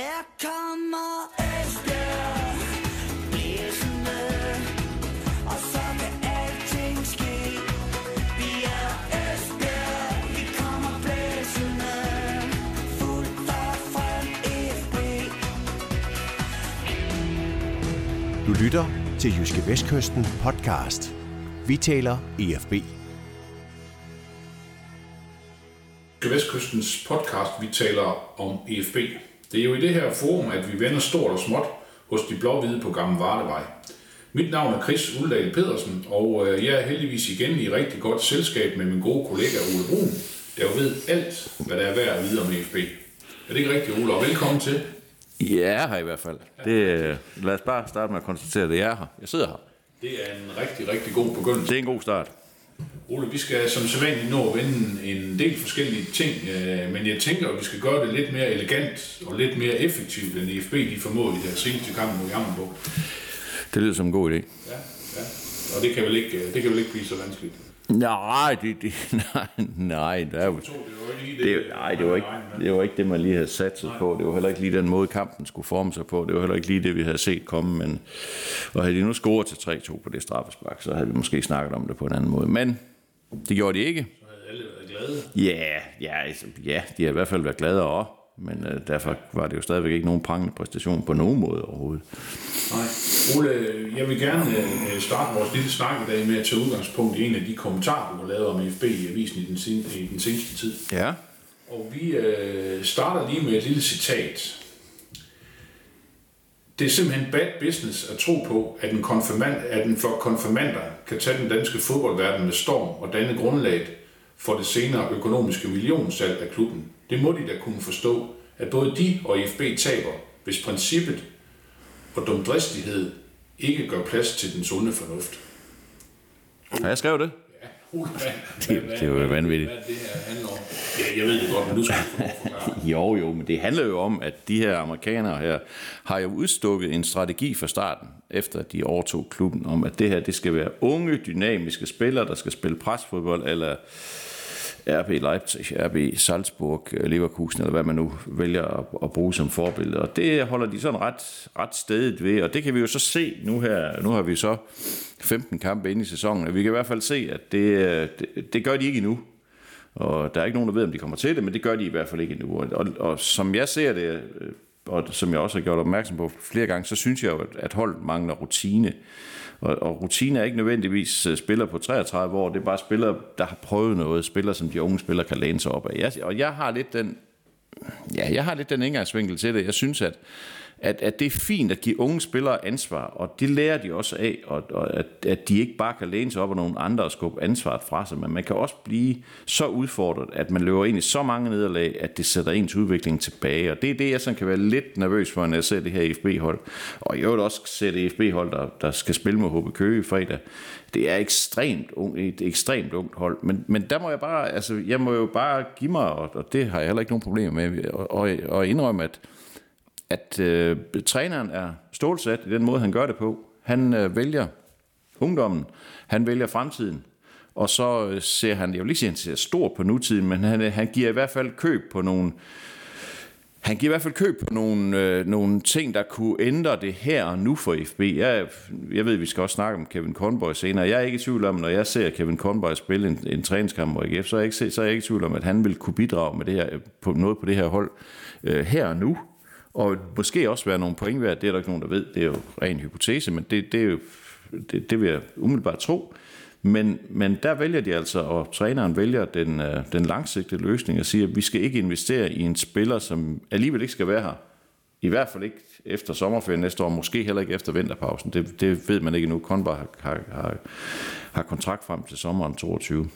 Her kommer Esbjerg blæsende, og så kan alting ske. Vi er Esbjerg, vi kommer blæsende, fuldt og frem FB. Du lytter til Jyske Vestkysten podcast. Vi taler EFB. Jyske Vestkystens podcast, vi taler om EFB. Det er jo i det her forum, at vi vender stort og småt hos de blå-hvide på Gamle Vardevej. Mit navn er Chris Uldal Pedersen, og øh, jeg er heldigvis igen i rigtig godt selskab med min gode kollega Ole Brun, der jo ved alt, hvad der er værd at vide om EFB. Er det ikke rigtigt, Ole? Og velkommen til. Ja, jeg er her i hvert fald. Det, øh, lad os bare starte med at konstatere, at jeg er her. Jeg sidder her. Det er en rigtig, rigtig god begyndelse. Det er en god start. Ole, vi skal som sædvanligt nå at vende en del forskellige ting, øh, men jeg tænker, at vi skal gøre det lidt mere elegant og lidt mere effektivt, end EFB de formåede i deres seneste kamp mod Jammerburg. Det lyder som en god idé. Ja, ja. Og det kan vel ikke, det kan vel ikke blive så vanskeligt. Nej, det, det, nej, nej, det er jo, Det var jo ikke det, jo- nej, det var, ikke, det var ikke det, man lige havde satset på. Det var heller ikke lige den måde, kampen skulle forme sig på. Det var heller ikke lige det, vi havde set komme. Men, og havde de nu scoret til 3-2 på det straffespark, så havde vi måske snakket om det på en anden måde. Men det gjorde de ikke. Så havde alle været glade. Ja, ja, altså, ja de har i hvert fald været glade også. Men øh, derfor var det jo stadigvæk ikke nogen prangende præstation på nogen måde overhovedet. Nej. Ole, jeg vil gerne øh, starte vores lille snak i dag med at tage udgangspunkt i en af de kommentarer, du har lavet om FB i avisen i den, sen, i den seneste tid. Ja. Og vi øh, starter lige med et lille citat. Det er simpelthen bad business at tro på, at en, konfirmand, at en flok konfirmander kan tage den danske fodboldverden med storm og danne grundlaget for det senere økonomiske millionsalg af klubben. Det må de da kunne forstå, at både de og IFB taber, hvis princippet og dumdristighed ikke gør plads til den sunde fornuft. Har jeg skrev det? Det- det er jo vanvittigt. Hvad det her handler om? Ja, jeg ved det godt, men du skal forklare. Jo, jo, men det handler jo om, at de her amerikanere her har jo udstukket en strategi fra starten, efter de overtog klubben, om at det her det skal være unge, dynamiske spillere, der skal spille presfodbold, eller RB Leipzig, RB Salzburg, øh, Leverkusen, eller hvad man nu vælger at, at bruge som forbillede. Og det holder de sådan ret, ret stedigt ved, og det kan vi jo så se nu her. Nu har vi så 15 kampe inde i sæsonen, og vi kan i hvert fald se, at det, øh, det, det gør de ikke endnu. Og der er ikke nogen, der ved, om de kommer til det, men det gør de i hvert fald ikke endnu. Og, og, og som jeg ser det, øh, og som jeg også har gjort opmærksom på flere gange, så synes jeg jo, at holdet mangler rutine. Og, og rutine er ikke nødvendigvis øh, spiller spillere på 33 år, det er bare spillere, der har prøvet noget, spillere, som de unge spillere kan læne sig op af. Jeg, og jeg har lidt den, ja, jeg har lidt den indgangsvinkel til det. Jeg synes, at, at, at det er fint at give unge spillere ansvar, og det lærer de også af, og, og at, at de ikke bare kan læne sig op af nogle andre og skubbe ansvaret fra sig, men man kan også blive så udfordret, at man løber ind i så mange nederlag, at det sætter ens udvikling tilbage, og det er det, jeg sådan kan være lidt nervøs for, når jeg ser det her FB-hold, og i øvrigt også ser det FB-hold, der, der skal spille med HB Køge i fredag. Det er ekstremt ung, et ekstremt ungt hold, men, men der må jeg bare, altså, jeg må jo bare give mig, og, og det har jeg heller ikke nogen problemer med, og, og, og indrømme, at at øh, træneren er stålsat i den måde, han gør det på. Han øh, vælger ungdommen, han vælger fremtiden, og så øh, ser han, jeg vil ikke sige, at han ser stor på nutiden, men han, øh, han giver i hvert fald køb på nogle, han giver i hvert fald køb på nogle, øh, nogle ting, der kunne ændre det her og nu for FB. Jeg, jeg ved, vi skal også snakke om Kevin Conboy senere. Jeg er ikke i tvivl om, når jeg ser Kevin Conboy spille en, en træningskamp mod AGF, så er, jeg ikke, så er jeg ikke i tvivl om, at han vil kunne bidrage med det her, på noget på det her hold øh, her og nu. Og måske også være nogle point værd. Det er der ikke nogen, der ved. Det er jo ren hypotese, men det, det, er jo, det, det vil jeg umiddelbart tro. Men, men der vælger de altså, og træneren vælger den, øh, den langsigtede løsning og siger, at vi skal ikke investere i en spiller, som alligevel ikke skal være her. I hvert fald ikke efter sommerferien næste år, måske heller ikke efter vinterpausen. Det, det ved man ikke endnu. Konbar har, har, har, har kontrakt frem til sommeren 22.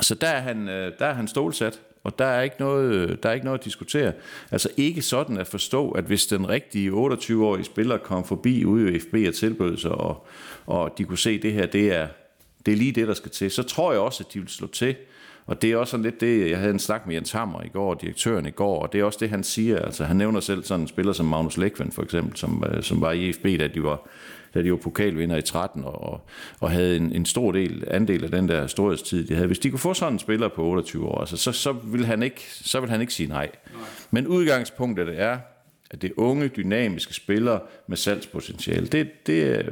Så der er han, øh, der er han stålsat, og der er, ikke noget, der er ikke noget at diskutere. Altså ikke sådan at forstå, at hvis den rigtige 28-årige spiller kom forbi ude i FB og tilbød sig, og, og de kunne se, at det her det er, det er lige det, der skal til, så tror jeg også, at de vil slå til. Og det er også sådan lidt det, jeg havde en snak med Jens Hammer i går, direktøren i går, og det er også det, han siger. Altså, han nævner selv sådan en spiller som Magnus Lekven for eksempel, som, øh, som var i FB, da de var, da de var pokalvinder i 13 og, og havde en, en stor del, andel af den der storhedstid, de havde. Hvis de kunne få sådan en spiller på 28 år, altså, så, så, vil han ikke, så vil han ikke sige nej. nej. Men udgangspunktet er, at det er unge, dynamiske spillere med salgspotentiale. Det, det er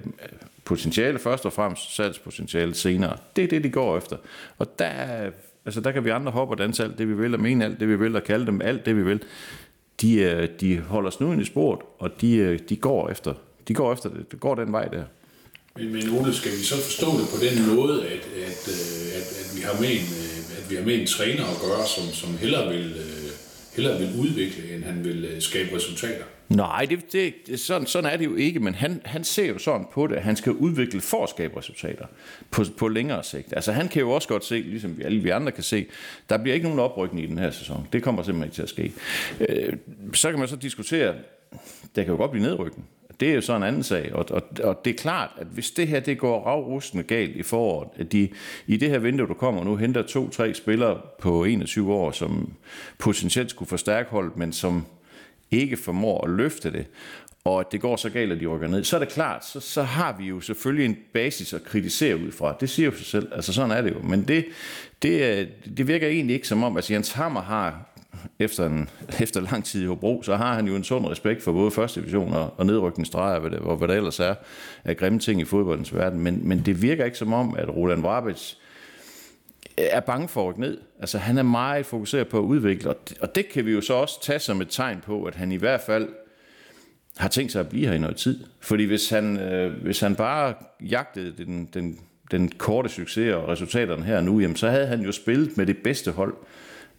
potentiale først og fremmest, salgspotentiale senere. Det er det, de går efter. Og der, altså der kan vi andre hoppe og danse alt det, vi vil, og mene alt det, vi vil, og kalde dem alt det, vi vil. De, øh, de holder snuden i sporet, og de, øh, de går efter de går efter det. Det går den vej der. Men, men Ole, skal vi så forstå det på den måde, at, at, øh, at, at, vi, har med en, at vi har med en træner at gøre, som, som hellere vil, hellere vil udvikle, end han vil skabe resultater? Nej, det, det, sådan, sådan er det jo ikke, men han, han ser jo sådan på det, at han skal udvikle for at skabe resultater på, på længere sigt. Altså han kan jo også godt se, ligesom vi alle vi andre kan se, der bliver ikke nogen oprykning i den her sæson. Det kommer simpelthen ikke til at ske. Øh, så kan man så diskutere, der kan jo godt blive nedrykning. Det er jo så en anden sag, og, og, og det er klart, at hvis det her det går ravrustende galt i foråret, at de i det her vindue, du kommer nu, henter to-tre spillere på 21 år, som potentielt skulle forstærke holdet, men som ikke formår at løfte det, og at det går så galt, at de rykker ned, så er det klart, så, så har vi jo selvfølgelig en basis at kritisere ud fra. Det siger jo sig selv, altså sådan er det jo. Men det, det, øh, det virker egentlig ikke som om, altså Jens Hammer har efter, en, efter lang tid i Hobro, så har han jo en sund respekt for både første division og, og nedrykningsstreger, hvad det, og hvad der ellers er af grimme ting i fodboldens verden. Men, men det virker ikke som om, at Roland Vrabic er bange for at rykke ned. Altså han er meget fokuseret på at udvikle, og det, og det kan vi jo så også tage som et tegn på, at han i hvert fald har tænkt sig at blive her i noget tid. Fordi hvis han, øh, hvis han bare jagtede den, den, den korte succes og resultaterne her nu, jamen, så havde han jo spillet med det bedste hold.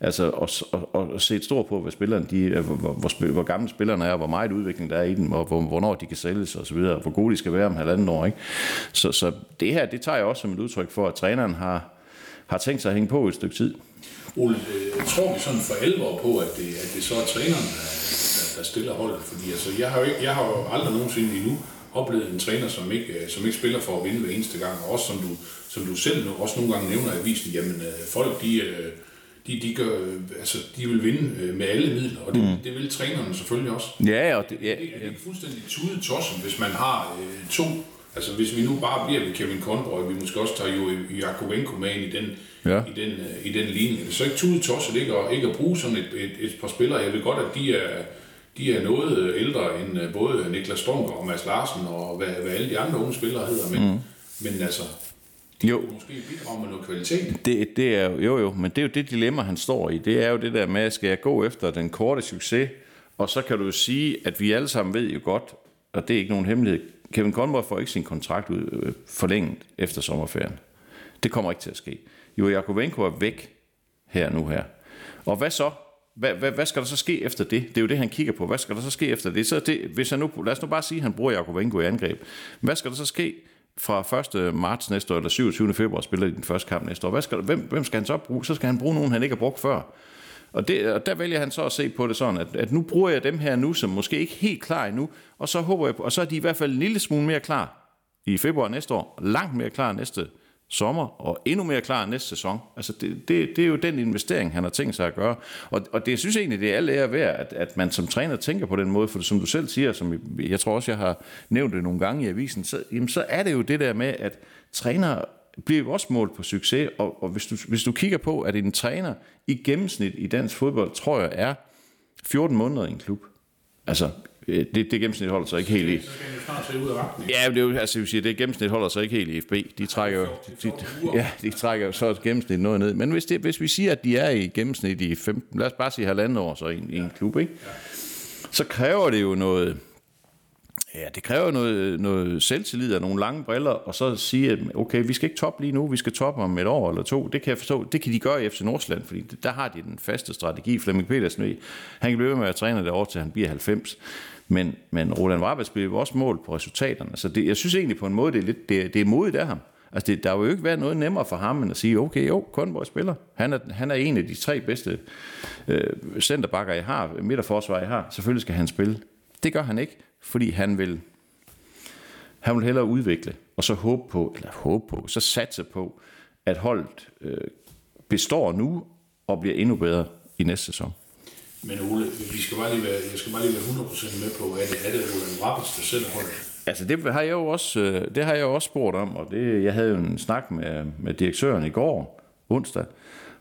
Altså, og, og, og set stort på, hvad spillerne, de, øh, hvor, hvor, hvor gamle spillerne er, og hvor meget udvikling der er i dem, og hvor, hvornår de kan sælges osv., og hvor gode de skal være om halvanden år. Ikke? Så, så det her, det tager jeg også som et udtryk for, at træneren har, har tænkt sig at hænge på et stykke tid. Ole, øh, tror vi sådan for alvor på, at det, at det så er træneren, der, der stiller holdet? Fordi altså, jeg, har jo ikke, jeg har jo aldrig nogensinde endnu oplevet en træner, som ikke, øh, som ikke spiller for at vinde hver eneste gang, og også som du, som du selv også nogle gange nævner i avisen, jamen folk de, de, de, gør, altså, de vil vinde øh, med alle midler, og det, mm. det vil trænerne selvfølgelig også. Ja, og det, ja, det, det, det er fuldstændig tudet tosset, hvis man har øh, to, altså hvis vi nu bare bliver ved Kevin Conroy, vi måske også tager jo Jakovenko med ind i den, ja. i den, øh, i den linje. Det er så ikke tudet tosset ikke at, ikke at bruge sådan et, et, et par spillere. Jeg ved godt, at de er, de er noget ældre end øh, både Niklas Stonker og Mads Larsen og hvad, hvad alle de andre unge spillere hedder, men, mm. men altså, de jo. måske bidrage med noget kvalitet. Det, det er jo, jo, men det er jo det dilemma, han står i. Det er jo det der med, skal jeg gå efter den korte succes, og så kan du jo sige, at vi alle sammen ved jo godt, og det er ikke nogen hemmelighed, Kevin Conroy får ikke sin kontrakt ud, øh, forlænget efter sommerferien. Det kommer ikke til at ske. Jo Jakovenko er væk her nu her. Og hvad så? Hvad, hvad, hvad skal der så ske efter det? Det er jo det, han kigger på. Hvad skal der så ske efter det? Så det hvis han nu, lad os nu bare sige, at han bruger Jakovenko i angreb. Hvad skal der så ske fra 1. marts næste år, eller 27. februar, spiller de den første kamp næste år. Hvad skal, hvem, hvem skal han så bruge? Så skal han bruge nogen, han ikke har brugt før. Og, det, og der vælger han så at se på det sådan, at, at nu bruger jeg dem her nu, som måske ikke helt klar endnu, og så håber jeg på, og så er de i hvert fald en lille smule mere klar i februar næste år, langt mere klar næste sommer, og endnu mere klar næste sæson. Altså det, det, det er jo den investering, han har tænkt sig at gøre. Og, og det jeg synes egentlig, det er alle ære værd, at, at man som træner tænker på den måde, for som du selv siger, som jeg tror også, jeg har nævnt det nogle gange i avisen, så, jamen, så er det jo det der med, at trænere bliver jo også målt på succes, og, og hvis, du, hvis du kigger på, at en træner i gennemsnit i dansk fodbold, tror jeg, er 14 måneder i en klub. Altså, det, det gennemsnit holder sig ikke helt i. Ja, det er jo, altså, jeg siger, det gennemsnit holder sig ikke helt i FB. De trækker jo, de, ja, de trækker så et gennemsnit noget ned. Men hvis, det, hvis vi siger, at de er i gennemsnit i 15, lad os bare sige halvandet år så i, i en klub, ikke? så kræver det jo noget, Ja, det kræver noget, noget selvtillid og nogle lange briller, og så sige, at okay, vi skal ikke toppe lige nu, vi skal toppe om et år eller to. Det kan jeg forstå, det kan de gøre i FC Nordsjælland, fordi der har de den faste strategi. Flemming Petersen, han kan blive med at træne det over til han bliver 90. Men, men Roland Warbers bliver jo også mål på resultaterne. Så det, jeg synes egentlig på en måde, det er, lidt, det, det er modigt af ham. Altså det, der vil jo ikke være noget nemmere for ham, end at sige, okay, jo, Kornborg spiller. Han er, han er en af de tre bedste øh, centerbakker, jeg har, midterforsvar, jeg har. Selvfølgelig skal han spille. Det gør han ikke, fordi han vil, han vil hellere udvikle, og så håbe på, eller håbe på, så satse på, at holdet øh, består nu og bliver endnu bedre i næste sæson. Men Ole, vi skal bare lige være, jeg skal bare lige være 100% med på, at det er det Roland Rabbits, der selv holder Altså det har jeg jo også, øh, det har jeg jo også spurgt om, og det, jeg havde jo en snak med, med direktøren i går, onsdag,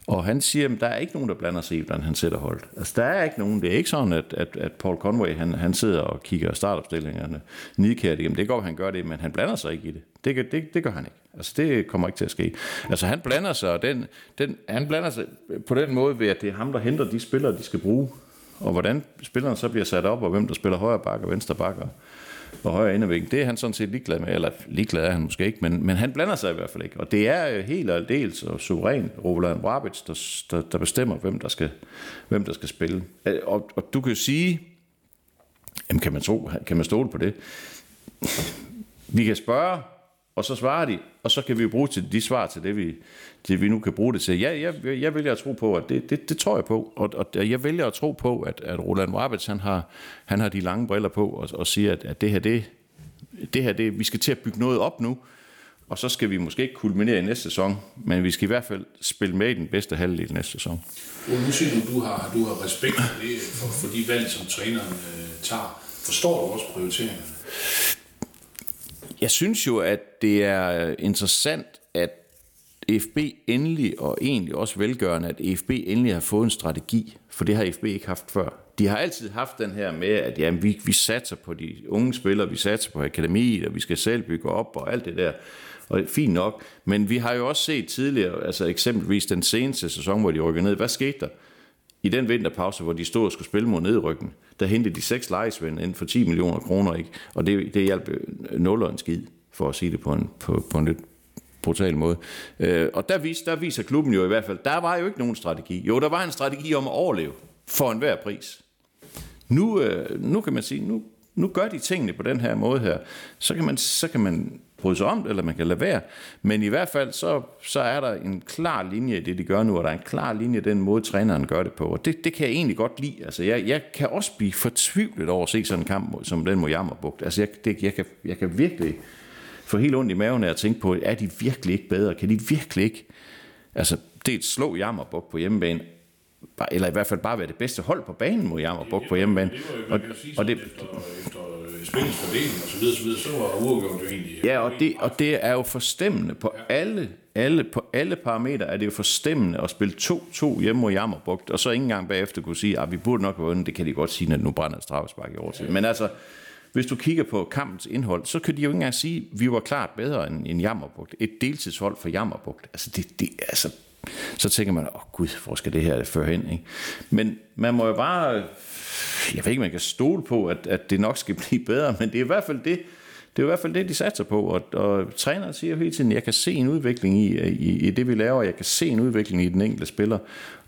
Og han siger, at der er ikke nogen, der blander sig i, hvordan han sætter holdet. Altså, der er ikke nogen. Det er ikke sådan, at, at, at Paul Conway, han, han sidder og kigger startopstillingerne nidkært igennem. Det går, han gør det, men han blander sig ikke i det. Det, det, det gør han ikke. Altså, det kommer ikke til at ske. Altså, han blander sig, og den, den, han blander sig på den måde ved, at det er ham, der henter de spillere, de skal bruge. Og hvordan spillerne så bliver sat op, og hvem der spiller højre bakke og venstre bakke og- højre indervæggen, det er han sådan set ligeglad med, eller ligeglad er han måske ikke, men, men han blander sig i hvert fald ikke. Og det er jo helt og aldeles og suveræn Roland Brabic, der, der, der bestemmer, hvem der skal, hvem der skal spille. Øh, og, og du kan jo sige, jamen kan man, tro, kan man stole på det? Vi kan spørge, og så svarer de, og så kan vi jo bruge til de svar til det, vi, det, vi nu kan bruge det til. Ja, jeg, jeg vælger at tro på, at det, det, det tror jeg på, og, og jeg vælger at tro på, at, at Roland Wabitz, han har, han har de lange briller på, og, og siger, at, at det her, det, det her, det, vi skal til at bygge noget op nu, og så skal vi måske ikke kulminere i næste sæson, men vi skal i hvert fald spille med i den bedste halvdel næste sæson. Og nu siger du, du har, du har respekt for, det, for, for de valg, som træneren øh, tager. Forstår du også prioriteringerne? Jeg synes jo, at det er øh, interessant, at FB endelig, og egentlig også velgørende, at FB endelig har fået en strategi, for det har FB ikke haft før. De har altid haft den her med, at jamen, vi, vi satser på de unge spillere, vi satser på akademiet, og vi skal selv bygge op og alt det der. Og det er fint nok, men vi har jo også set tidligere, altså eksempelvis den seneste sæson, hvor de rykker ned, hvad skete der? I den vinterpause, hvor de stod og skulle spille mod nedrykken, der hentede de seks lejesvende inden for 10 millioner kroner, ikke? og det, det hjalp øh, nul en skid, for at sige det på en, på, på en lidt brutal måde. Øh, og der, vis, der viser klubben jo i hvert fald, der var jo ikke nogen strategi. Jo, der var en strategi om at overleve for enhver pris. Nu, øh, nu kan man sige, nu, nu gør de tingene på den her måde her. Så kan man, så kan man bryde sig om det, eller man kan lade være. Men i hvert fald, så, så er der en klar linje i det, de gør nu, og der er en klar linje i den måde, træneren gør det på. Og det, det kan jeg egentlig godt lide. Altså, jeg, jeg kan også blive fortvivlet over at se sådan en kamp, som den mod Jammerbugt. Altså, jeg, det, jeg, kan, jeg kan virkelig få helt ondt i maven af at tænke på, er de virkelig ikke bedre? Kan de virkelig ikke altså, det slå Jammerbugt på hjemmebane, eller i hvert fald bare være det bedste hold på banen mod Jammerbugt på hjemmebane. Og, og det, efter, efter spillets fordeling og så videre, så, videre, så var uafgjort jo egentlig... Ja, og det, og det er jo forstemmende på alle, alle, på alle parametre er det jo forstemmende at spille 2-2 hjemme mod Jammerbugt, og så ikke engang bagefter kunne sige, at vi burde nok have vundet, det kan de godt sige, når nu brænder straffespark i overtid. Men altså, hvis du kigger på kampens indhold, så kan de jo ikke engang sige, at vi var klart bedre end, end Jammerbugt. Et deltidshold for Jammerbugt. Altså, det, det, altså, så tænker man, åh oh, gud, hvor skal det her føre hen? Ikke? Men man må jo bare, jeg ved ikke, man kan stole på, at, at det nok skal blive bedre, men det er i hvert fald det, det er i hvert fald det, de satser på, og, og træneren siger jo hele tiden, jeg kan se en udvikling i, i, i det, vi laver, jeg kan se en udvikling i den enkelte spiller,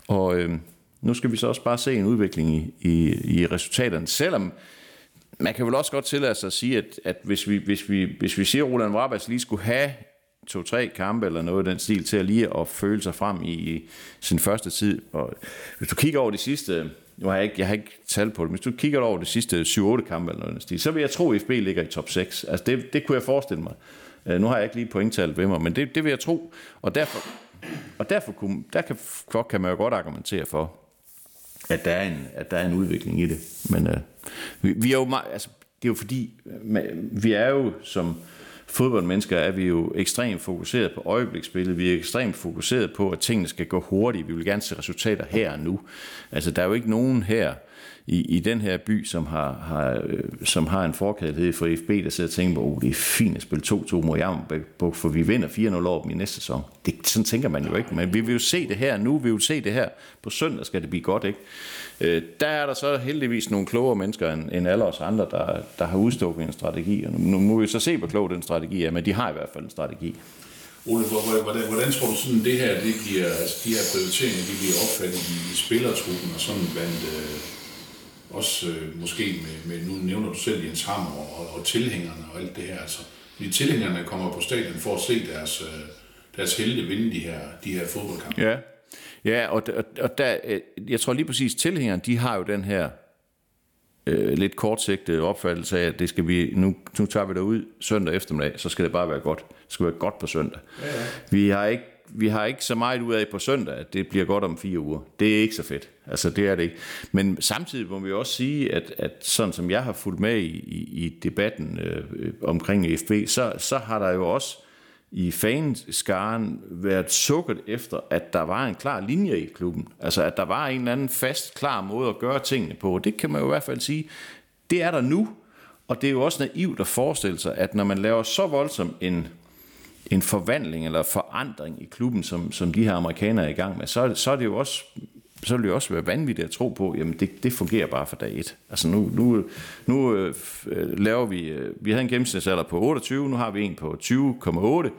og øh, nu skal vi så også bare se en udvikling i, i, i resultaterne, selvom man kan vel også godt tillade sig at sige, at, at hvis, vi, hvis, vi, hvis vi siger, at Roland Warbers lige skulle have to-tre kampe eller noget af den stil til at lige at føle sig frem i, sin første tid. Og hvis du kigger over de sidste, nu har jeg ikke, jeg har ikke tal på det, men hvis du kigger over de sidste 7-8 kampe eller noget af den stil, så vil jeg tro, at FB ligger i top 6. Altså det, det kunne jeg forestille mig. Øh, nu har jeg ikke lige pointtallet ved mig, men det, det vil jeg tro. Og derfor, og derfor kunne, der kan, for, kan man jo godt argumentere for, at der er en, at der er en udvikling i det. Men øh, vi, vi er jo meget, altså, det er jo fordi, øh, vi er jo som fodboldmennesker, er vi jo ekstremt fokuseret på øjebliksspillet. Vi er ekstremt fokuseret på, at tingene skal gå hurtigt. Vi vil gerne se resultater her og nu. Altså, der er jo ikke nogen her i, i den her by, som har, har, øh, som har en forkærlighed for FB, der sidder og tænker på, oh, det er fint at spille 2-2 mod Jammerbæk, for vi vinder 4-0 over dem i næste sæson. Det, sådan tænker man jo ikke, men vi vil jo se det her nu, vi vil se det her. På søndag skal det blive godt, ikke? Øh, der er der så heldigvis nogle klogere mennesker end, end alle os andre, der, der har udstukket en strategi. Og nu, nu må vi så se, hvor klog den strategi er, men de har i hvert fald en strategi. Ole, hvordan, hvordan tror du sådan, det her, det giver, altså de her prioriteringer, de bliver opfattet i, i spillertruppen og sådan blandt, øh, også øh, måske med, med, nu nævner du selv Jens Hammer og, og, tilhængerne og alt det her, altså, fordi tilhængerne kommer på stadion for at se deres, øh, deres helte vinde de her, de her fodboldkampe. Ja, ja og, og, og der, øh, jeg tror lige præcis, tilhængerne, de har jo den her øh, lidt kortsigtede opfattelse af, at det skal vi, nu, nu tager vi ud søndag eftermiddag, så skal det bare være godt. Det skal være godt på søndag. Ja, ja. Vi har ikke vi har ikke så meget ud af på søndag, at det bliver godt om fire uger. Det er ikke så fedt. Altså, det er det ikke. Men samtidig må vi også sige, at, at sådan som jeg har fulgt med i, i, i debatten øh, omkring FB, så, så har der jo også i fanskaren været sukket efter, at der var en klar linje i klubben. Altså, at der var en eller anden fast, klar måde at gøre tingene på. Det kan man jo i hvert fald sige, det er der nu. Og det er jo også naivt at forestille sig, at når man laver så voldsom en, en forvandling eller forandring i klubben, som, som de her amerikanere er i gang med, så, så er det jo også så vil det jo også være vanvittigt at tro på, jamen det, det fungerer bare for dag et. Altså nu, nu, nu øh, laver vi, øh, vi havde en gennemsnitsalder på 28, nu har vi en på 20,8.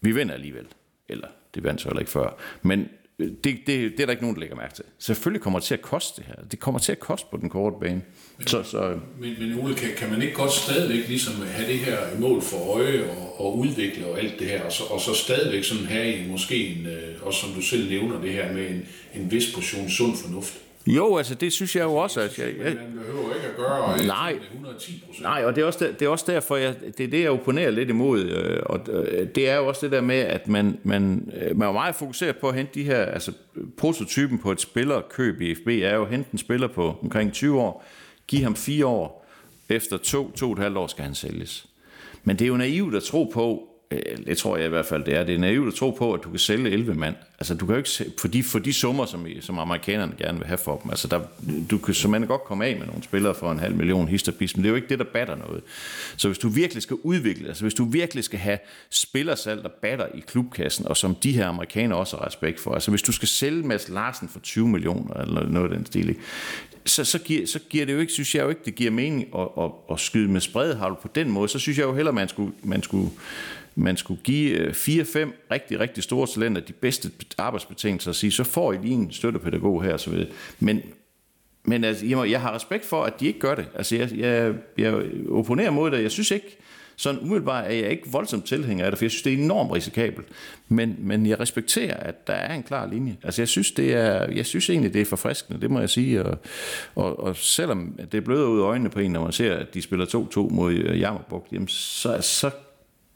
Vi vinder alligevel. Eller det vandt så heller ikke før. Men det, det, det er der ikke nogen, der lægger mærke til. Selvfølgelig kommer det til at koste det her. Det kommer til at koste på den korte bane. Så, så, Men, men Ole, kan, kan man ikke godt stadigvæk ligesom have det her mål for øje og, og udvikle og alt det her, og så, og så stadigvæk sådan have en, måske en, øh, også som du selv nævner det her med en, en vis portion sund fornuft? Jo, altså det synes jeg jo også, at jeg, jeg, Man behøver ikke at gøre Nej. med 110 procent. Nej, og det er også, der, det er også derfor, jeg, det er det, jeg opponerer lidt imod. øh, Og øh, det er jo også det der med, at man, man, øh, man er meget fokuseret på at hente de her, altså prototypen på et spillerkøb i FB er jo at hente en spiller på omkring 20 år, give ham fire år, efter to, to og et halvt år skal han sælges. Men det er jo naivt at tro på, Øh, det tror jeg i hvert fald det er, det er naivt at tro på, at du kan sælge 11 mand. Altså du kan jo ikke, sælge, for de, for de summer, som, som amerikanerne gerne vil have for dem, altså der, du kan som godt komme af med nogle spillere for en halv million histerpis, men det er jo ikke det, der batter noget. Så hvis du virkelig skal udvikle, altså hvis du virkelig skal have spillersalg, der batter i klubkassen, og som de her amerikanere også har respekt for, altså hvis du skal sælge Mads Larsen for 20 millioner, eller noget af den stil så, så, giver, så giver det jo ikke, synes jeg jo ikke, det giver mening at, at, at skyde med spredhavl på den måde. Så synes jeg jo hellere, man skulle, man skulle, man skulle give øh, fire-fem rigtig, rigtig store talenter de bedste arbejdsbetingelser og sige, så får I lige en støttepædagog her og så videre. Men, men altså, jeg, må- jeg har respekt for, at de ikke gør det. Altså, jeg, jeg, jeg opponerer mod det. Jeg synes ikke, sådan umiddelbart er jeg ikke voldsomt tilhænger af det, for jeg synes, det er enormt risikabelt. Men, men jeg respekterer, at der er en klar linje. Altså, jeg synes, det er, jeg synes egentlig, det er forfriskende, det må jeg sige. Og, og, og selvom det bløder ud af øjnene på en, når man ser, at de spiller 2-2 mod øh, Jammerbugt, jamen, så, så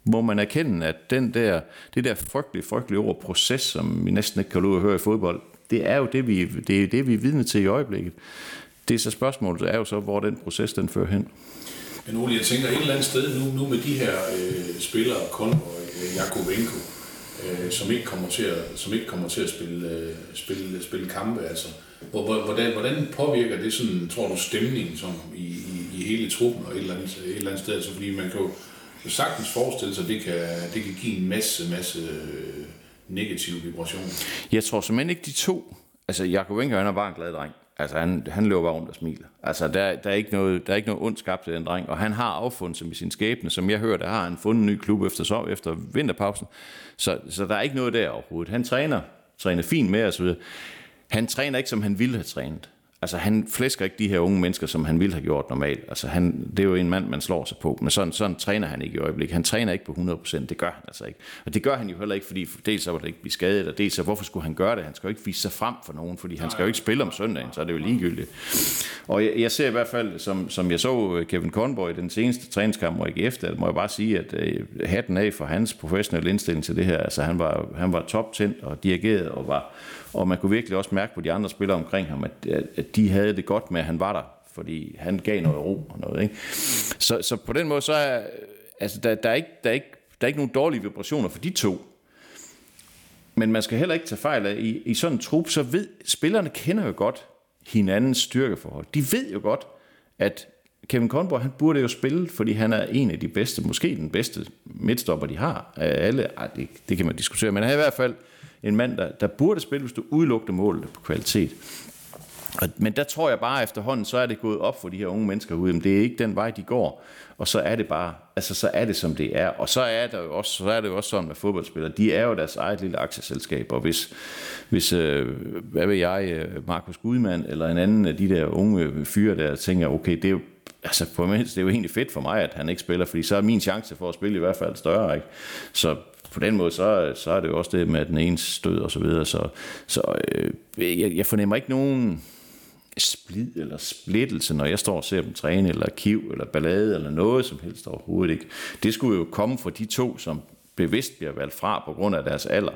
må man erkende, at den der, det der frygtelige, frygtelige ord proces, som vi næsten ikke kan lade at høre i fodbold, det er jo det, vi, det er det, vi er vidne til i øjeblikket. Det er så spørgsmålet, er jo så, hvor den proces den fører hen. Men Ole, jeg tænker et eller andet sted nu, nu med de her øh, spillere, Konvoj, øh, Jakovenko, øh, som ikke kommer til at, som ikke kommer til at spille, øh, spille, spille kampe, altså. Hvor- hvor- Hvordan, hvordan påvirker det sådan, tror du, stemningen som i, i, i hele truppen og et eller, andet, et eller andet sted? Altså, fordi man kan jo sagtens forestille sig, at det kan, det kan give en masse, masse øh, negative vibrationer. Jeg tror simpelthen ikke de to. Altså, Jakob Winker, han er bare en glad dreng. Altså, han, han løber bare rundt og smiler. Altså, der, der, er ikke noget, der er ikke noget ondt skabt til den dreng. Og han har affundet sig med sin skæbne. Som jeg hørte, har han fundet en ny klub efter, så, efter vinterpausen. Så, så der er ikke noget der overhovedet. Han træner, træner fint med osv. Han træner ikke, som han ville have trænet. Altså, han flæsker ikke de her unge mennesker, som han ville have gjort normalt. Altså, han, det er jo en mand, man slår sig på, men sådan, sådan træner han ikke i øjeblikket. Han træner ikke på 100%, det gør han altså ikke. Og det gør han jo heller ikke, fordi dels så var det ikke blive skadet, og dels så hvorfor skulle han gøre det? Han skal jo ikke vise sig frem for nogen, fordi han skal jo ikke spille om søndagen, så er det jo ligegyldigt. Og jeg, jeg ser i hvert fald, som, som jeg så Kevin Conboy i den seneste træningskamp, jeg gik efter, må jeg bare sige, at øh, hatten af for hans professionelle indstilling til det her. Altså, han var, han var toptændt og dirigeret og var og man kunne virkelig også mærke på de andre spillere omkring ham, at, at- de havde det godt med, at han var der, fordi han gav noget ro og noget. Ikke? Så, så på den måde, så er altså, der, der, er ikke, der, er ikke, der er ikke nogen dårlige vibrationer for de to. Men man skal heller ikke tage fejl af, i, i sådan en trup, så ved, spillerne kender jo godt hinandens styrkeforhold. De ved jo godt, at Kevin Conborg, han burde jo spille, fordi han er en af de bedste, måske den bedste midtstopper, de har. Af alle, ej, det, det kan man diskutere, men han er i hvert fald en mand, der, der burde spille, hvis du udelukkede målet på kvalitet. Og, men der tror jeg bare efterhånden, så er det gået op for de her unge mennesker ude, men det er ikke den vej, de går. Og så er det bare, altså så er det som det er. Og så er, der jo også, så er det jo også sådan med fodboldspillere, de er jo deres eget lille aktieselskab, og hvis, hvis øh, hvad ved jeg, øh, Markus Gudmand eller en anden af de der unge fyre der tænker, okay, det er jo altså på mindst, det er jo egentlig fedt for mig, at han ikke spiller, fordi så er min chance for at spille i hvert fald større, ikke? Så på den måde, så, så er det jo også det med den ene stød og så videre, så, så øh, jeg, jeg fornemmer ikke nogen, splid eller splittelse, når jeg står og ser dem træne, eller kiv, eller ballade, eller noget som helst overhovedet ikke. Det skulle jo komme fra de to, som bevidst bliver valgt fra på grund af deres alder.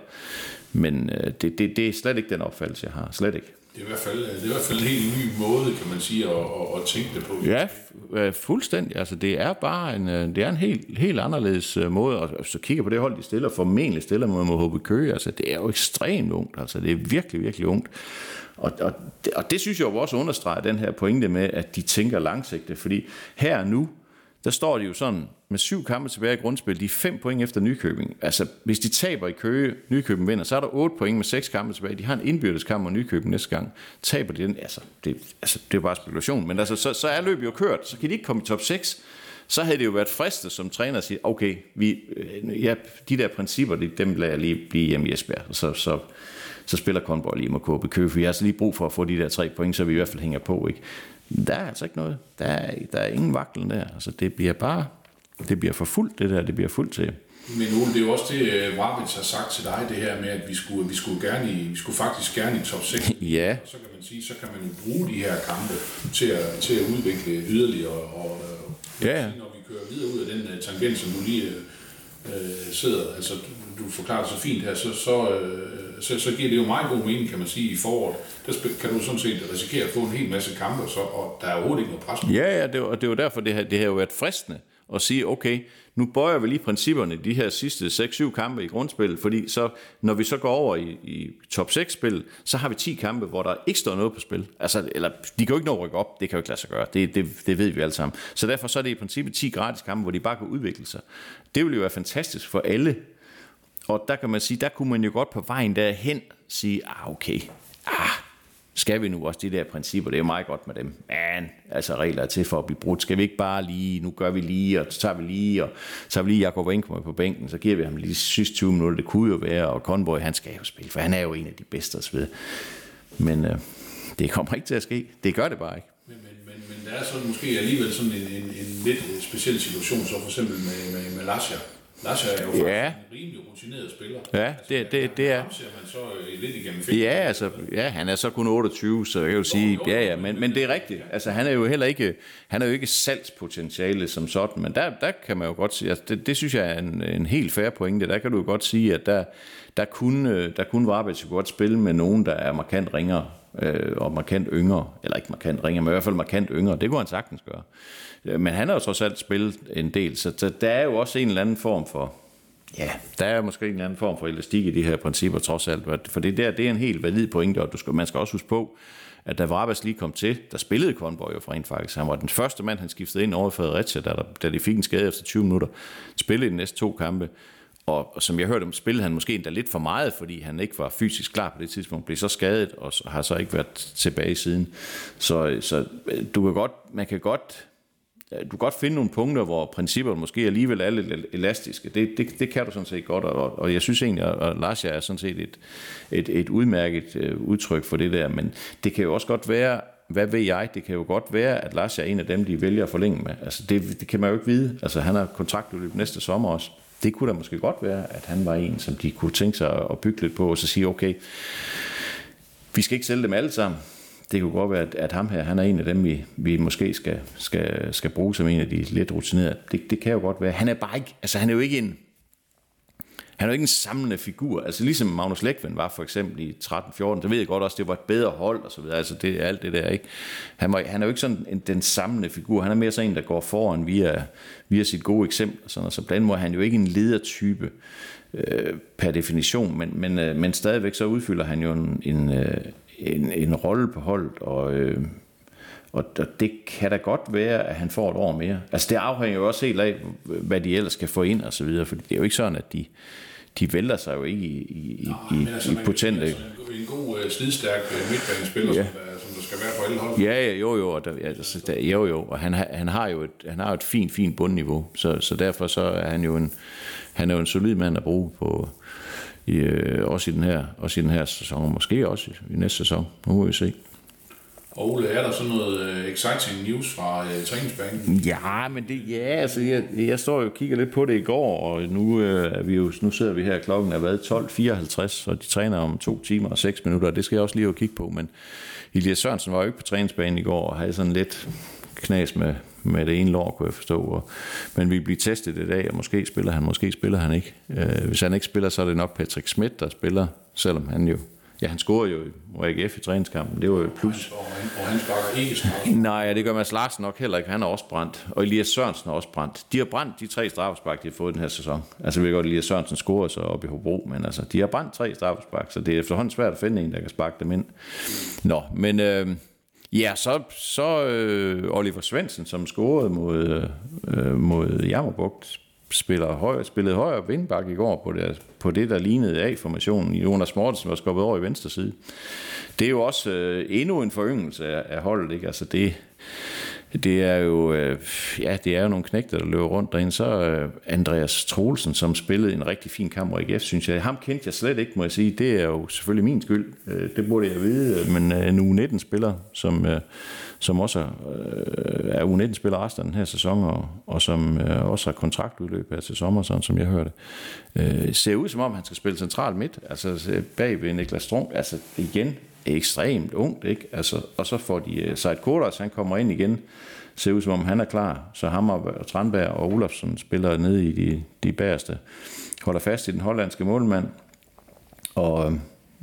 Men øh, det, det, det er slet ikke den opfattelse, jeg har. Slet ikke. Det er i hvert fald, øh, det er i hvert fald en helt ny måde, kan man sige, at, at, at tænke det på. Ja, øh, fuldstændig. Altså, det er bare en, øh, det er en helt, helt anderledes måde. Og så kigger på det hold, de stiller, formentlig stiller mod Mohobe Køge. Altså, det er jo ekstremt ungt. Altså, det er virkelig, virkelig ungt. Og, og, det, og det synes jeg jo også understreger den her pointe med, at de tænker langsigtet. Fordi her nu, der står de jo sådan med syv kampe tilbage i grundspil. De er fem point efter Nykøbing. Altså, hvis de taber i Køge, Nykøbing vinder, så er der otte point med seks kampe tilbage. De har en indbyrdes kamp mod Nykøbing næste gang. Taber de den, altså, det, altså, det er jo bare spekulation. Men altså, så, så er løbet jo kørt. Så kan de ikke komme i top 6. Så havde det jo været fristet som træner at sige, okay, vi, øh, ja, de der principper, de, dem lader jeg lige blive hjemme i Esbjerg. Så, så, så spiller Kornborg lige med KB Køge, for jeg har altså lige brug for at få de der tre point, så vi i hvert fald hænger på. Ikke? Der er altså ikke noget. Der er, der er ingen vaklen der. Altså, det bliver bare, det bliver for fuldt, det der, det bliver fuldt til. Men Ole, det er jo også det, øh, Vrabits har sagt til dig, det her med, at vi skulle, vi skulle, gerne i, vi skulle faktisk gerne i top 6. Ja. Og så kan man sige, så kan man jo bruge de her kampe til at, til at udvikle yderligere. Og, og Ja, ja. når vi kører videre ud af den uh, tangent, som du lige uh, sidder, altså du, du forklarer så fint her, så, så, uh, så, så giver det jo meget god mening, kan man sige, i foråret. Der kan du sådan set risikere at få en hel masse kampe, så, og der er overhovedet ikke noget pres på. Ja, ja, det, var, det var derfor, det har, det har jo været fristende at sige, okay, nu bøjer vi lige principperne de her sidste 6-7 kampe i grundspillet, fordi så, når vi så går over i, i top 6-spil, så har vi 10 kampe, hvor der ikke står noget på spil. Altså, eller, de kan jo ikke nå at rykke op, det kan jo ikke lade sig gøre, det, det, det ved vi alle sammen. Så derfor så er det i princippet 10 gratis kampe, hvor de bare kan udvikle sig. Det ville jo være fantastisk for alle, og der kan man sige, der kunne man jo godt på vejen derhen sige, ah okay, ah, skal vi nu også de der principper, det er jo meget godt med dem. Men altså regler er til for at blive brudt. Skal vi ikke bare lige, nu gør vi lige, og så tager vi lige, og så tager vi lige Jakob Winkman på bænken, så giver vi ham lige de sidste 20 minutter, det kunne jo være, og Conboy, han skal jo spille, for han er jo en af de bedste osv. Men øh, det kommer ikke til at ske. Det gør det bare ikke. Men, men, men, men der er sådan måske alligevel sådan en, en, en lidt speciel situation, så for eksempel med, med, med Lasja. Lasja er jo faktisk Ja. en rimelig rutineret spiller. Ja, det, det, det er... Ham ser man så øh, lidt igennem fingre. Ja, altså, ja, han er så kun 28, så jeg kan jo sige, ja, ja, men, men det er rigtigt. Altså, han er jo heller ikke, han er jo ikke salgspotentiale som sådan, men der, der kan man jo godt sige, altså, det, det synes jeg er en, en helt fair pointe. Der kan du jo godt sige, at der, der kunne, der kunne Varbets jo godt spille med nogen, der er markant ringere øh, og markant yngre, eller ikke markant ringere, men i hvert fald markant yngre. Det kunne han sagtens gøre. Øh, men han har jo trods alt spillet en del, så, så der er jo også en eller anden form for, Ja, der er måske en eller anden form for elastik i de her principper trods alt, for det der det er en helt valid pointe, og du skal, man skal også huske på, at da Vrabas lige kom til, der spillede Kornborg jo for rent faktisk. Han var den første mand, han skiftede ind over Fredericia, da, der, da de fik en skade efter 20 minutter. Spillede de næste to kampe, og, og som jeg hørte om, spillede han måske endda lidt for meget, fordi han ikke var fysisk klar på det tidspunkt, blev så skadet, og så- har så ikke været tilbage siden. Så, så øh, du kan godt, man kan godt Øh, du kan godt finde nogle punkter, hvor principperne måske alligevel er lidt elastiske. Det, det, det kan du sådan set godt, og, og jeg synes egentlig, at Lars er sådan set et, et, et udmærket øh, udtryk for det der, men det kan jo også godt være, hvad ved jeg, det kan jo godt være, at Lars er en af dem, de vælger at forlænge med. Altså det, det kan man jo ikke vide. Altså han har kontraktudløb næste sommer også. Det kunne da måske godt være, at han var en, som de kunne tænke sig at bygge lidt på, og så sige, okay, vi skal ikke sælge dem alle sammen. Det kunne godt være, at, at ham her, han er en af dem, vi, vi måske skal, skal, skal bruge som en af de lidt rutinerede. Det, det kan jo godt være. Han er bare ikke, altså han er jo ikke en, han er jo ikke en samlende figur. Altså ligesom Magnus Lækven var for eksempel i 13-14, så ved jeg godt også, det var et bedre hold og så videre. Altså det er alt det der, ikke? Han, var, han er jo ikke sådan en, den samlende figur. Han er mere sådan en, der går foran via, via sit gode eksempel. og Sådan, og så på den måde er han jo ikke en ledertype øh, per definition, men, men, øh, men stadigvæk så udfylder han jo en, en, øh, en, en rolle på holdet, og, øh, og og det kan da godt være, at han får et år mere. Altså det afhænger jo også helt af, hvad de ellers kan få ind og så videre, for det er jo ikke sådan, at de, de vælter sig jo ikke i, i, i, i, altså, i potente. altså, en, god, øh, slidstærk øh, midtbanespiller, Ja. som, der, som der skal være på alle hold. Ja, ja, jo, jo, og der, altså, der, jo, jo, og han, har- han har jo et, han har jo et fint, fint bundniveau, så, så derfor så er han jo en, han er jo en solid mand at bruge på, i, øh, også, i den her, også i den her sæson, og måske også i, i næste sæson. Nu må vi se. Og Ole, er der sådan noget øh, exciting news fra øh, træningsbanen? Ja, men det, ja, altså, jeg, jeg står jo og kigger lidt på det i går, og nu, øh, er vi jo, nu sidder vi her, klokken er været 12.54, og de træner om to timer og seks minutter, og det skal jeg også lige have kigge på, men Elias Sørensen var jo ikke på træningsbanen i går, og havde sådan lidt knas med, med det ene lår, kunne jeg forstå, og, men vi bliver testet i dag, og måske spiller han, måske spiller han ikke. Øh, hvis han ikke spiller, så er det nok Patrick Schmidt, der spiller, selvom han jo Ja, han scorede jo i AGF i træningskampen. Det var jo et plus. Og han, og han sparker ikke. Nej, det gør Mads Larsen nok heller ikke. Han er også brændt. Og Elias Sørensen er også brændt. De har brændt de tre straffespark, de har fået den her sæson. Altså, vi ved godt, at Elias Sørensen scorer så op i Hobro, men altså, de har brændt tre straffespark, så det er efterhånden svært at finde en, der kan sparke dem ind. Nå, men øh, ja, så, så øh, Oliver Svendsen, som scorede mod, øh, mod Jammerbugt, spiller højre, spillede højre vindbakke i går på det, på det der lignede A-formationen. Jonas Mortensen var skubbet over i venstre side. Det er jo også øh, endnu en foryngelse af, af holdet, ikke? Altså det, det er jo, øh, ja, det er jo nogle knægter, der løber rundt derinde. Så øh, Andreas Troelsen, som spillede en rigtig fin kamp i IGF, synes jeg. Ham kendte jeg slet ikke, må jeg sige. Det er jo selvfølgelig min skyld. Øh, det burde jeg vide. Men øh, en U19-spiller, som, øh, som også øh, er U19-spiller resten af den her sæson, og, og som øh, også har kontraktudløb her til sommer, sådan som jeg hørte, øh, ser ud som om, han skal spille central midt, altså bag ved Niklas Strunk. Altså igen, ekstremt ungt, ikke? Altså, og så får de uh, Seid Kodas, han kommer ind igen, ser ud som om han er klar, så Hammer og Tranberg og Olofsson spiller nede i de, de bagerste, holder fast i den hollandske målmand, og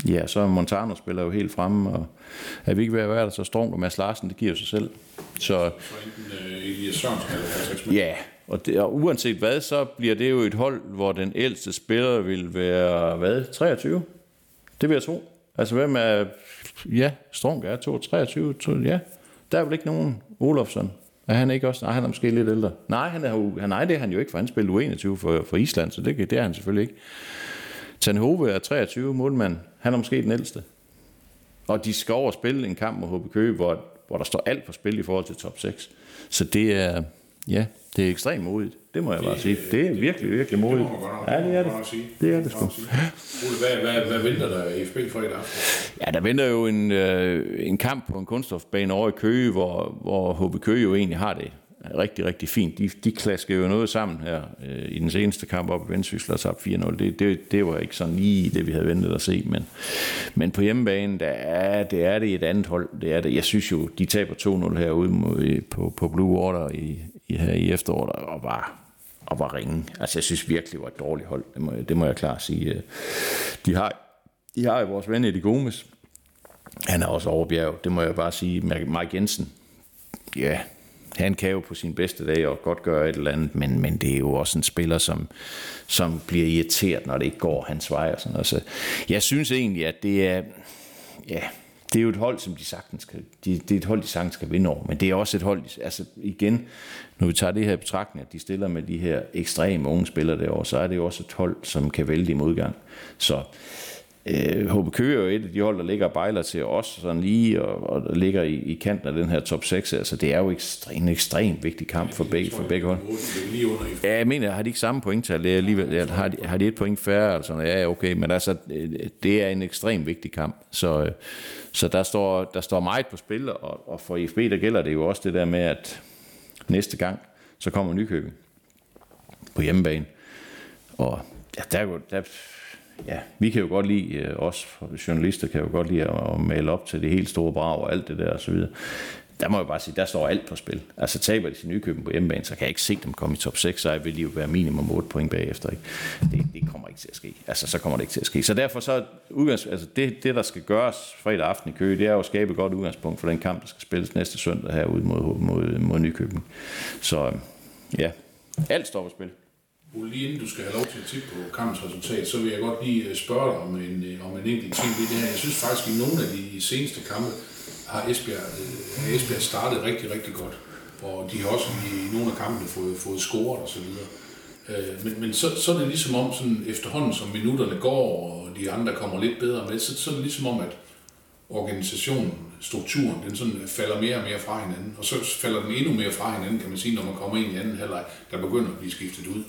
ja, så Montano spiller jo helt fremme, og er vi ikke ved at være der, så Strunk og Mads Larsen, det giver sig selv. Så, Så enten øh, Elias Sørensen eller Patrick Ja, og, det, og uanset hvad, så bliver det jo et hold, hvor den ældste spiller vil være, hvad, 23? Det vil jeg tro. Altså, hvem er... Ja, Strunk er 2, 23, ja. Der er vel ikke nogen Olofsson. Er han ikke også? Nej, han er måske lidt ældre. Nej, han er, jo- han, nej det er han jo ikke, for han spillede U21 for, for Island, så det, det er han selvfølgelig ikke. Tanhove er 23 målmand. Han er måske den ældste. Og de skal over spille en kamp mod HB Køge, hvor, hvor der står alt på spil i forhold til top 6. Så det er, ja, det er ekstremt modigt. Det må jeg bare sige. Det er virkelig, virkelig modigt. nok- Ja, det er det. Det er det sgu. Hvad, hvad, hvad venter der i FB fredag aften? Ja, der venter jo en, øh, en kamp på en kunststofbane over i Køge, hvor, hvor HB Køge jo egentlig har det rigtig, rigtig fint. De, de klasker jo noget sammen her øh, i den seneste kamp op i Vendsyssel og tabt 4-0. Det, det, det var ikke sådan lige det, vi havde ventet at se. Men, men på hjemmebane, der er, det er det et andet hold. Det er det. Jeg synes jo, de taber 2-0 herude på, på Blue Water i, i, her i efteråret, og var, og var ringe. Altså, jeg synes virkelig, det var et dårligt hold. Det må, det må jeg klart sige. Øh, de har, de har jo vores ven Eddie Gomes, han er også overbjerg, det må jeg bare sige. Mike Jensen, ja, han kan jo på sin bedste dag og godt gøre et eller andet, men, men det er jo også en spiller, som, som bliver irriteret, når det ikke går hans vej. Og sådan noget. Så jeg synes egentlig, at det er, ja, det er jo et hold, som de sagtens skal, de, det er et hold, de sagtens skal vinde over, men det er også et hold, altså igen, når vi tager det her i betragtning, at de stiller med de her ekstreme unge spillere derovre, så er det jo også et hold, som kan vælge i modgang. Så Øh, HB Køge er jo et af de hold, der ligger og bejler til os sådan lige, og, og ligger i, i kanten af den her top 6. Altså, det er jo ekstrem, en ekstremt vigtig kamp for begge, for begge hold. Ja, jeg mener, har de ikke samme pointtal? Det er alligevel, ja, har, de, har de et point færre? Altså, ja, okay, men altså, øh, det er en ekstremt vigtig kamp. Så, øh, så der, står, der står meget på spil, og, og for IFB, der gælder det jo også det der med, at næste gang, så kommer Nykøbing på hjemmebane. Og ja, der, der, ja, vi kan jo godt lide, øh, os journalister kan jo godt lide at, male op til det helt store brag og alt det der og så videre. Der må jeg bare sige, der står alt på spil. Altså taber de til Nykøben på hjemmebane, så kan jeg ikke se dem komme i top 6, så vil de jo være minimum 8 point bagefter. Ikke? Det, det kommer ikke til at ske. Altså så kommer det ikke til at ske. Så derfor så, udgangs, altså det, det, der skal gøres fredag aften i Køge, det er jo at skabe et godt udgangspunkt for den kamp, der skal spilles næste søndag herude mod, mod, mod Nykøben. Så ja, alt står på spil. Lige inden du skal have lov til at tippe på kampens resultat, så vil jeg godt lige øh, spørge dig om en, øh, om en enkelt ting. ved det her. Jeg synes faktisk, at i nogle af de seneste kampe har Esbjerg, øh, har Esbjerg startet rigtig, rigtig godt. Og de har også i nogle af kampene fået, fået scoret og så videre. Men, men så, så er det ligesom om, sådan efterhånden som minutterne går, og de andre kommer lidt bedre med, så, så er det ligesom om, at organisationen, strukturen, den sådan falder mere og mere fra hinanden. Og så falder den endnu mere fra hinanden, kan man sige, når man kommer ind i anden halvleg, der begynder at blive skiftet ud.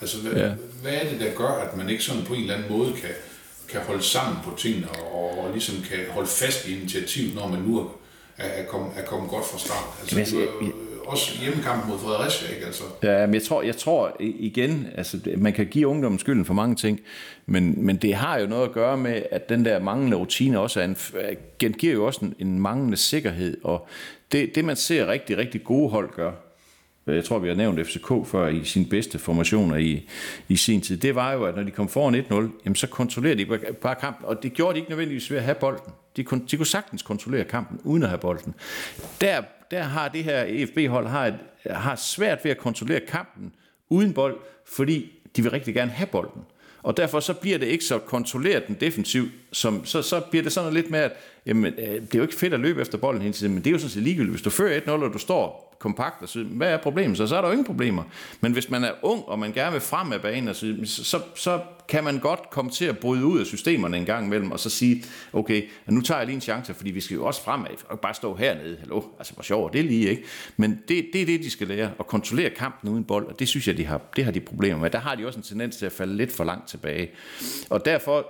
Altså, hvad, Ja. hvad er det, der gør, at man ikke sådan på en eller anden måde kan, kan holde sammen på tingene, og, og ligesom kan holde fast i initiativet, når man nu er, er, kommet, er kommet godt fra start? Altså, Jamen, jeg- øh, også hjemmekampen mod Fredericia, ikke? Altså, Ja, men jeg tror, jeg tror igen, altså man kan give ungdommen skylden for mange ting, men, men det har jo noget at gøre med, at den der manglende rutine også er en, giver jo også en, en manglende sikkerhed, og det, det man ser rigtig, rigtig gode hold gør, Øh, jeg tror, vi har nævnt FCK før i sine bedste formationer i, i sin tid, det var jo, at når de kom foran 1-0, jamen så kontrollerede de bare- kampen, og det gjorde de ikke nødvendigvis ved at have bolden. De kunne, de kunne sagtens kontrollere kampen uden at have bolden. Der, der har det her EFB-hold har, et, har svært ved at kontrollere kampen uden bold, fordi de vil rigtig gerne have bolden. Og derfor så bliver det ikke så kontrolleret den defensiv, som, så, så bliver det sådan lidt med, at jamen, øh, det er jo ikke fedt at løbe efter bolden hele tiden, men det er jo sådan set ligegyldigt. Hvis du fører 1-0, og du står kompakt, og så, hvad er problemet så? Så er der jo ingen problemer. Men hvis man er ung, og man gerne vil frem af banen, og så, så, så kan man godt komme til at bryde ud af systemerne en gang imellem, og så sige, okay, nu tager jeg lige en chance, fordi vi skal jo også fremad. og bare stå hernede. Hallo, altså hvor sjovt er det lige, ikke? Men det, det er det, de skal lære, at kontrollere kampen uden bold, og det synes jeg, de har, det har de problemer med. Der har de også en tendens til at falde lidt for langt tilbage. Og derfor,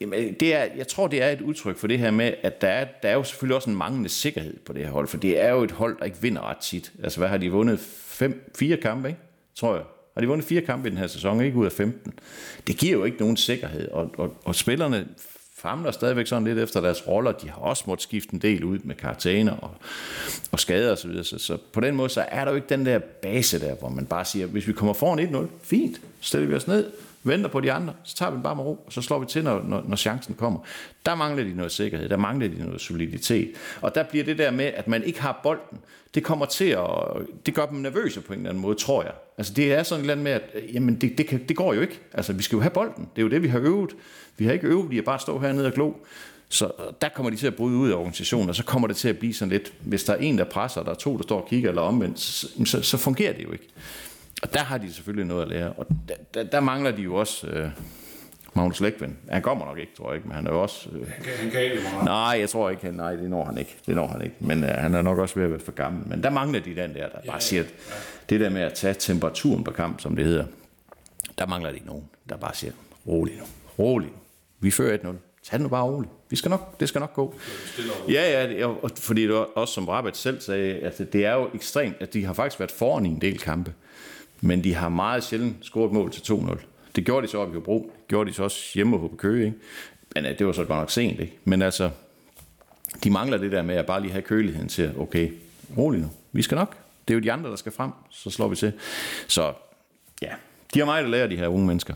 Jamen, altså, det er, jeg tror, det er et udtryk for det her med, at der er, der er jo selvfølgelig også en manglende sikkerhed på det her hold, for det er jo et hold, der ikke vinder ret tit. Altså, hvad har de vundet? Fem, fire kampe, ikke? Tror jeg. Har de vundet fire kampe i den her sæson, ikke ud af 15? Det giver jo ikke nogen sikkerhed, og, og, og spillerne famler stadigvæk sådan lidt efter deres roller. De har også måttet skifte en del ud med karantæner og, og skader osv. Så, så, så på den måde, så er der jo ikke den der base der, hvor man bare siger, hvis vi kommer foran 1-0, fint, stiller vi os ned, venter på de andre, så tager vi den bare med ro, og så slår vi til, når, når, når chancen kommer. Der mangler de noget sikkerhed, der mangler de noget soliditet. Og der bliver det der med, at man ikke har bolden, det kommer til at, det gør dem nervøse på en eller anden måde, tror jeg. Altså det er sådan et eller andet med, at øh, jamen det, det, kan, det går jo ikke. Altså vi skal jo have bolden. Det er jo det, vi har øvet. Vi har ikke øvet i at bare stå hernede og glo. Så øh, der kommer de til at bryde ud af organisationen, og så kommer det til at blive sådan lidt, hvis der er en, der presser, og der er to, der står og kigger, eller omvendt, så, så, så fungerer det jo ikke. Og der har de selvfølgelig noget at lære, og der, der, der mangler de jo også øh, Magnus Lækven. Han kommer nok ikke, tror jeg ikke, men han er jo også... Øh, Han kan, han kan ikke meget. nej, jeg tror ikke, han, nej, det når han ikke. Det når han ikke, men øh, han er nok også ved at være for gammel. Men der mangler de den der, der bare siger, at det der med at tage temperaturen på kamp, som det hedder, der mangler de nogen, der bare siger, rolig nu, rolig nu. Vi fører 1-0. Tag det nu bare roligt. Vi skal nok, det skal nok gå. Ja, ja, og fordi det var også som Rabat selv sagde, at det er jo ekstremt, at de har faktisk været foran i en del kampe, men de har meget sjældent scoret mål til 2-0. Det gjorde de så op i Hobro, det gjorde de så også hjemme på Køge, ikke? Men øh, det var så godt nok sent, ikke? Men altså, de mangler det der med at bare lige have køligheden til, okay, rolig nu, vi skal nok. Det er jo de andre, der skal frem, så slår vi til. Så ja, de har meget at lære, de her unge mennesker.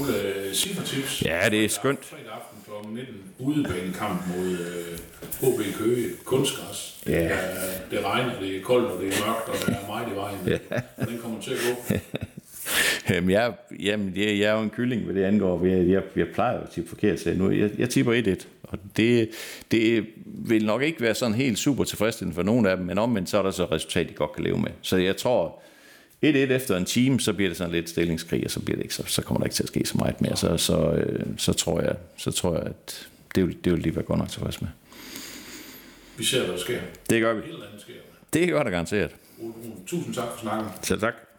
Ole, Ciffertips. Ja, det er skønt. Fredag aften kl. 19. Udebanekamp mod øh, HB Køge. Kunstgræs. Ja. Øh, det regner, det er koldt, og det er mørkt, og der er meget i vejen. Ja. Den kommer til at gå. Jamen, jeg, jamen, jeg, jeg er jo en kylling, hvad det angår. Jeg, jeg, jeg plejer jo at tippe forkert, så nu, jeg, jeg tipper 1-1. Og det, det vil nok ikke være sådan helt super tilfredsstillende for nogen af dem, men omvendt så er der så et resultat, de godt kan leve med. Så jeg tror, 1-1 efter en time, så bliver det sådan lidt stillingskrig, og så, bliver det ikke, så, så kommer der ikke til at ske så meget mere. Så, så, øh, så, tror, jeg, så tror jeg, at det vil, det vil lige være godt nok tilfreds med. Vi ser, hvad der sker. Det gør vi. Det gør der garanteret. Tusind tak for snakken. Selv tak.